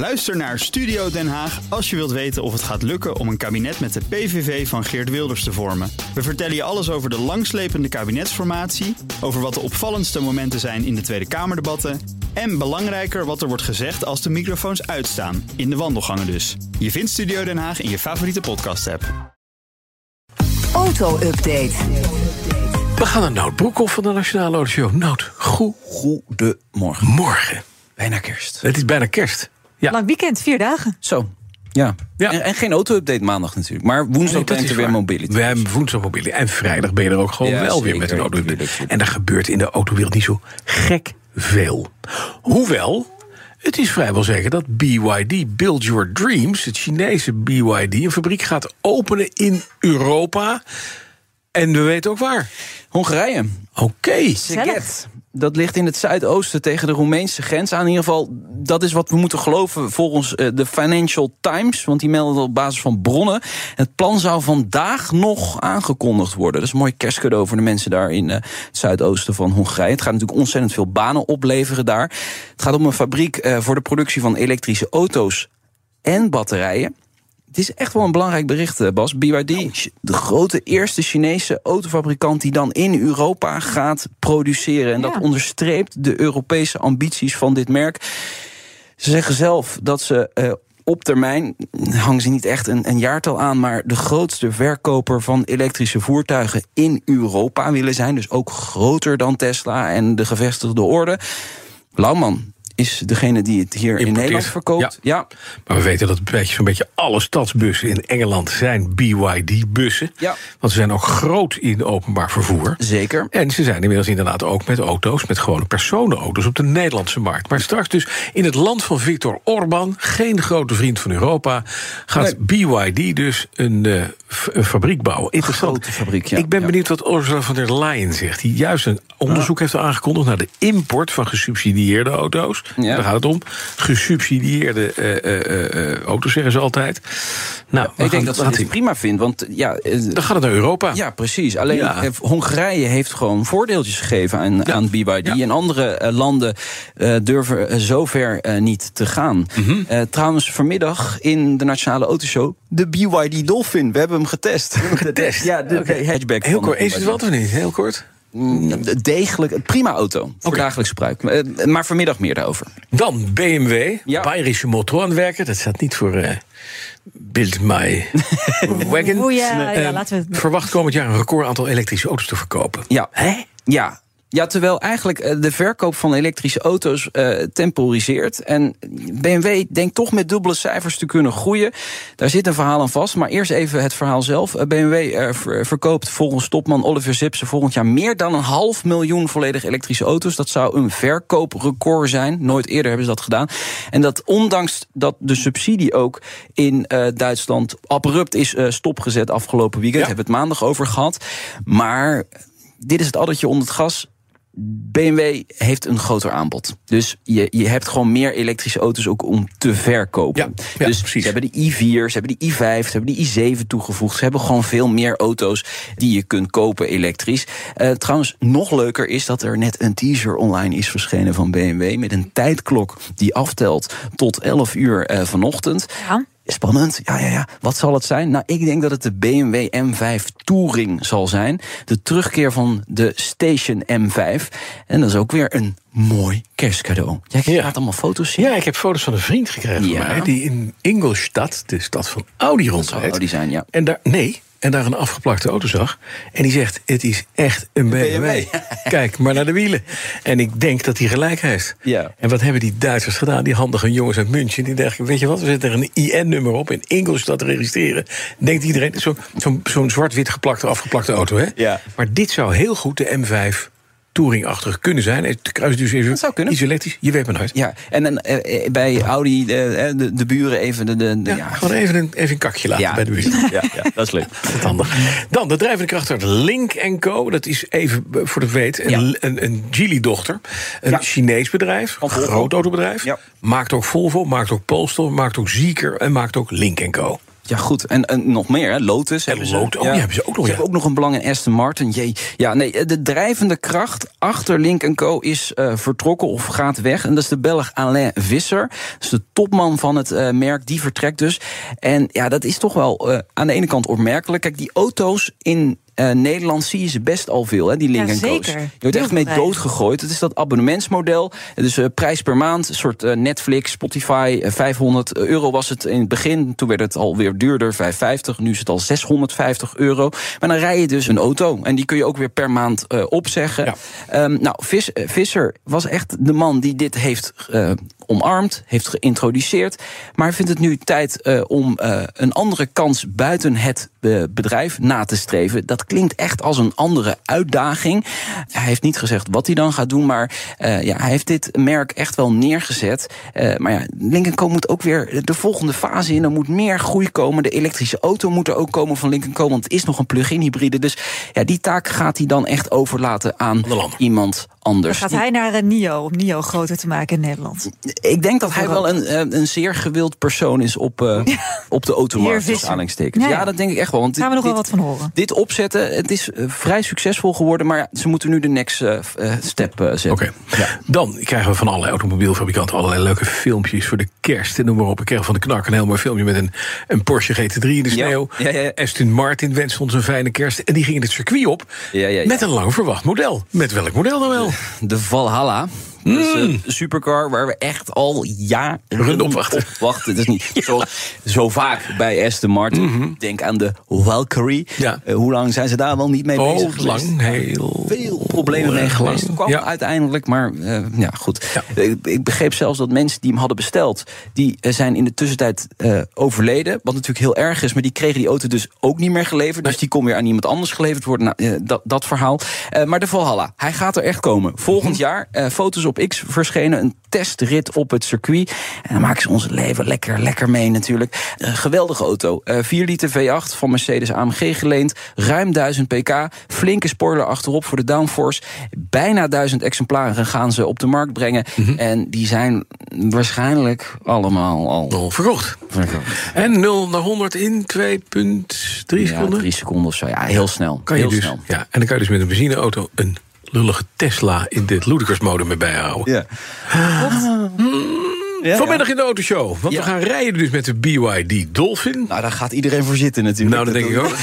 Luister naar Studio Den Haag als je wilt weten of het gaat lukken om een kabinet met de PVV van Geert Wilders te vormen. We vertellen je alles over de langslepende kabinetsformatie, over wat de opvallendste momenten zijn in de Tweede Kamerdebatten en belangrijker wat er wordt gezegd als de microfoons uitstaan, in de wandelgangen dus. Je vindt Studio Den Haag in je favoriete podcast-app. Auto-update. We gaan naar Nout Broekhoff van de Nationale Autoshow. Nout, goe- Goedemorgen. morgen. Bijna kerst. Het is bijna kerst. Ja. Lang weekend, vier dagen. Zo. Ja. Ja. En, en geen auto-update maandag natuurlijk. Maar woensdag Nee, is er weer mobility. We hebben woensdag mobility. En vrijdag ben je er ook gewoon Ja, wel weer met een auto. Tuurlijk, tuurlijk. En daar gebeurt in de autowereld niet zo gek veel. Hoewel, het is vrijwel zeker dat BYD, Build Your Dreams... het Chinese BYD, een fabriek gaat openen in Europa. En we weten ook waar. Hongarije. Oké. Szeged. Dat ligt in het zuidoosten tegen de Roemeense grens aan. In ieder geval, dat is wat we moeten geloven volgens eh, de Financial Times. Want die melden op basis van bronnen. Het plan zou vandaag nog aangekondigd worden. Dat is een mooi kerstcadeau voor de mensen daar in eh, het zuidoosten van Hongarije. Het gaat natuurlijk ontzettend veel banen opleveren daar. Het gaat om een fabriek eh, voor de productie van elektrische auto's en batterijen. Het is echt wel een belangrijk bericht, eh, Bas. BYD, de grote eerste Chinese autofabrikant die dan in Europa gaat produceren. En dat onderstreept de Europese ambities van dit merk. Ze zeggen zelf dat ze eh, op termijn, hangen ze niet echt een, een jaartal aan, maar de grootste verkoper van elektrische voertuigen in Europa willen zijn. Dus ook groter dan Tesla en de gevestigde orde. Lauwman is degene die het hier in. Nederland verkoopt. ja. Maar we weten dat een beetje, zo'n beetje alle stadsbussen in Engeland zijn BYD-bussen. Ja. Want ze zijn ook groot in openbaar vervoer. Zeker. En ze zijn inmiddels inderdaad ook met auto's, met gewone personenauto's op de Nederlandse markt. Maar straks dus in het land van Viktor Orban, geen grote vriend van Europa, gaat BYD dus een, eh, een fabriek bouwen. Interessant. grote fabriek, ja. Ik ben Ja. benieuwd wat Ursula von der Leyen zegt. Die juist een onderzoek heeft aangekondigd naar de import van gesubsidieerde auto's. Ja. Daar gaat het om. Gesubsidieerde eh, eh, eh, auto's zeggen ze altijd. Nou, Ik gaan- denk dat ze die- prima vindt, want ja... Dan gaat het naar Europa. Ja, precies. Alleen Hongarije heeft gewoon voordeeltjes gegeven aan, aan BYD. En andere landen durven zover niet te gaan. Mhm. Trouwens, vanmiddag in de Nationale Autoshow... de BYD Dolphin. We hebben hem getest. getest? Ja, de, hatchback. Heel kort, is het wat of niet? Heel kort. Mm, Degelijk, een prima auto. Voor dagelijks gebruik. Eh, Maar vanmiddag meer daarover. Dan BMW, Ja. Bayerische Motor aan het werken. Dat staat niet voor eh Build My Wagon. Ja, Eh, ja, laten we... Verwacht komend jaar een record aantal elektrische auto's te verkopen. Ja. Hè? Ja. Ja, terwijl eigenlijk eh, de verkoop van elektrische auto's eh, temporiseert. En BMW denkt toch met dubbele cijfers te kunnen groeien. Daar zit een verhaal aan vast. Maar eerst even het verhaal zelf. Eh, BMW ver- verkoopt volgens topman Oliver Zipse volgend jaar meer dan een half miljoen volledig elektrische auto's. Dat zou een verkooprecord zijn. Nooit eerder hebben ze dat gedaan. En dat ondanks dat de subsidie ook in Duitsland abrupt is stopgezet afgelopen weekend. Ja. Hebben we het maandag over gehad. Maar dit is het addertje onder het gas. BMW heeft een groter aanbod. Dus je, je hebt gewoon meer elektrische auto's ook om te verkopen. Ja, ja, dus precies. ze hebben de i4, ze hebben de i5, ze hebben de i7 toegevoegd. Ze hebben gewoon veel meer auto's die je kunt kopen elektrisch. Eh, trouwens, nog leuker is dat er net een teaser online is verschenen van BMW... met een tijdklok die aftelt tot 11 uur eh, vanochtend. Ja. Spannend, ja, ja, ja. Wat zal het zijn? Nou, ik denk dat het de BMW M5 Touring zal zijn. De terugkeer van de Station M5. En dat is ook weer een mooi kerstcadeau. Jij Ja. gaat allemaal foto's zien. Ja, ik heb foto's van een vriend gekregen Ja. van mij... die in Ingolstadt, de stad van Audi, rondrijdt. Audi zijn, ja. En daar, nee, en daar een afgeplakte auto zag. En die zegt, het is echt een BMW. Kijk maar naar de wielen. En ik denk dat hij gelijk heeft. Ja. En wat hebben die Duitsers gedaan? Die handige jongens uit München. Die dachten, weet je wat, we zetten er een IN-nummer op... in Ingolstadt registreren. Denkt iedereen, zo'n zo, zo'n zwart-wit geplakte, afgeplakte auto, hè? Ja. Maar dit zou heel goed de M5 Touring-achtig kunnen zijn. Het kruis dus even Dat zou kunnen. iets elektrisch. Je weet maar nooit. Ja, en dan eh, eh, bij Audi, de, de, de buren even de... de, Ja, ja, gewoon even een, even een kakje laten Ja. bij de buurt. ja, ja, dat is leuk. Dat is handig. Dan de drijvende kracht uit Link Co. Dat is even eh, voor de weet een, een, een Geely-dochter. Een. Chinees bedrijf, een groot autobedrijf. Maakt ook Volvo, maakt ook Polestar, maakt ook Zieker en maakt ook Link Co. Ja, goed. En, en nog meer, hè? Lotus hebben ze. Lotus, oh, die hebben ze ook nog, Ze ja. hebben ook nog een belang in Aston Martin. Jee. Ja, nee, de drijvende kracht achter Link Co. is eh, vertrokken of gaat weg. En dat is de Belg Alain Visser. Dat is de topman van het eh, merk. Die vertrekt dus. En ja, dat is toch wel eh, aan de ene kant opmerkelijk. Kijk, die auto's in eh, Nederland zie je ze best al veel, hè, die Link Ja, zeker. Je wordt echt mee doodgegooid. Het is dat abonnementsmodel. Dus eh, prijs per maand, een soort eh, Netflix, Spotify. eh, 500 euro was het in het begin. Toen werd het alweer duurder, 550. Nu is het al 650 euro. Maar dan rij je dus een auto. En die kun je ook weer per maand eh, opzeggen. Ja. Ehm, nou, Vis- Visser was echt de man die dit heeft eh, omarmd, heeft geïntroduceerd. Maar vindt het nu tijd eh, om eh, een andere kans buiten het bedrijf na te streven. Dat klinkt echt als een andere uitdaging. Hij heeft niet gezegd wat hij dan gaat doen, maar eh, ja, hij heeft dit merk echt wel neergezet. Eh, maar ja, Lincoln Co moet ook weer de volgende fase in. Er moet meer groei komen. De elektrische auto moet er ook komen van Lincoln Co. Want het is nog een plug-in hybride. Dus ja, die taak gaat hij dan echt overlaten aan de ander. iemand Dan anders. gaat hij naar een NIO, om NIO groter te maken in Nederland. ik denk dat hij wel een, eh, een zeer gewild persoon is op, eh, op de automarkt. Aanhalingstekens. Ja, Ja, ja. dat denk ik echt wel. Want Daar gaan we nog dit, wel wat van horen. dit opzetten, het is eh, vrij succesvol geworden. Maar ja, ze moeten nu de next eh, eh, step eh, zetten. Oké. Dan krijgen we van allerlei automobielfabrikanten allerlei leuke filmpjes voor de kerst en noem maar op. Ik kreeg van de knak een heel mooi filmpje met een, een Porsche GT3 in de Ja, sneeuw. ja, ja. Aston Martin wenst ons een fijne kerst. En die gingen het circuit op Ja, ja, ja. met een lang verwacht model. Met welk model dan wel? De Valhalla. Dat is een supercar waar we echt al jaren op wachten. wachten. Het is niet zo, zo vaak bij Aston Martin. Denk aan de Valkyrie. Mhm. Ja. Eh, hoe lang zijn ze daar wel niet mee Oh, bezig geweest? lang, heel veel problemen mee geweest. Het kwam Ja. uiteindelijk, maar eh, ja, goed. Ik, ik begreep zelfs dat mensen die hem hadden besteld... die eh, zijn in de tussentijd eh, overleden. Wat natuurlijk heel erg is, maar die kregen die auto dus ook niet meer geleverd. Dus die kon weer aan iemand anders geleverd worden. Nou, eh, dat, dat verhaal. Eh, maar de Valhalla, hij gaat er echt komen. Volgend Mhm. jaar, eh, foto's op X verschenen... een testrit op het circuit. En dan maken ze ons leven lekker, lekker mee natuurlijk. Een geweldige auto. Eh 4 liter V8 van Mercedes AMG geleend. Ruim 1000 pk. Flinke spoiler achterop voor de downforce. Bijna 1000 exemplaren gaan ze op de markt brengen. Mhm. En die zijn waarschijnlijk allemaal al... al verkocht. En 0 naar 100 in 2,3 Ja, seconden. drie seconden of zo. Ja, heel snel. Kan je heel dus, snel. ja, en dan kan je dus met een benzineauto een lullige Tesla in dit ludicrous mode mee bijhouden. Ja. Ja, Vanmiddag in de autoshow. Want Ja. we gaan rijden dus met de BYD Dolphin. Nou, daar gaat iedereen voor zitten natuurlijk. Nou, dat denk ik ook.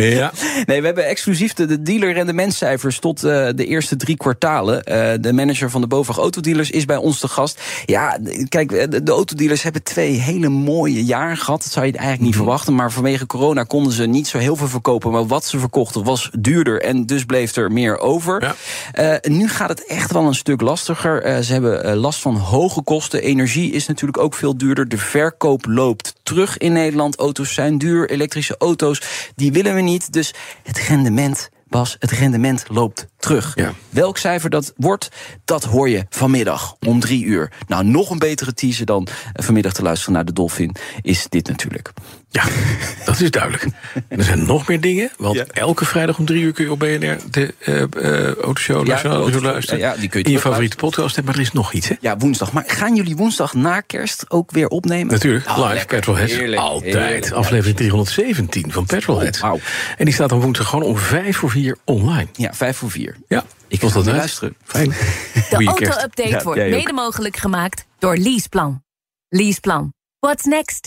Ja. Nee, we hebben exclusief de, de dealer-rendementscijfers tot eh, de eerste drie kwartalen. Eh, de manager van de BOVAG Autodealers is bij ons te gast. Ja, kijk, eh, de, de autodealers hebben twee hele mooie jaren gehad. Dat zou je eigenlijk niet verwachten. Maar vanwege corona konden ze niet zo heel veel verkopen. Maar wat ze verkochten was duurder. En dus bleef er meer over. Ja. Nu gaat het echt wel een stuk lastiger. Ze hebben last van hoge kosten. Energie is natuurlijk ook veel duurder. De verkoop loopt terug in Nederland. Auto's zijn duur. Elektrische auto's, die willen we niet. Dus het rendement, Bas, het rendement loopt terug. Ja. Welk cijfer dat wordt, dat hoor je vanmiddag om drie uur. Nou, nog een betere teaser dan eh, vanmiddag te luisteren naar de Dolphin is dit natuurlijk. Ja, dat is duidelijk. En er zijn nog meer dingen. Want Ja. elke vrijdag om drie uur kun je op BNR de eh eh Autoshow Nationale luisteren. ja, die kun je in je favoriete podcast. Maar er is nog iets, hè? Ja, woensdag. Maar gaan jullie woensdag na kerst ook weer opnemen? Natuurlijk, Oh, live lekker. Petrolheads. Heerlijk, Altijd. heerlijk. Aflevering 317 van Petrolheads. Oh, wauw. En die staat dan woensdag gewoon om vijf voor vier online. Ja, vijf voor vier. Ja, Ik was ga dat luisteren. Fijn. De auto-update Ja, wordt mede mogelijk gemaakt door Leaseplan. Leaseplan. What's next?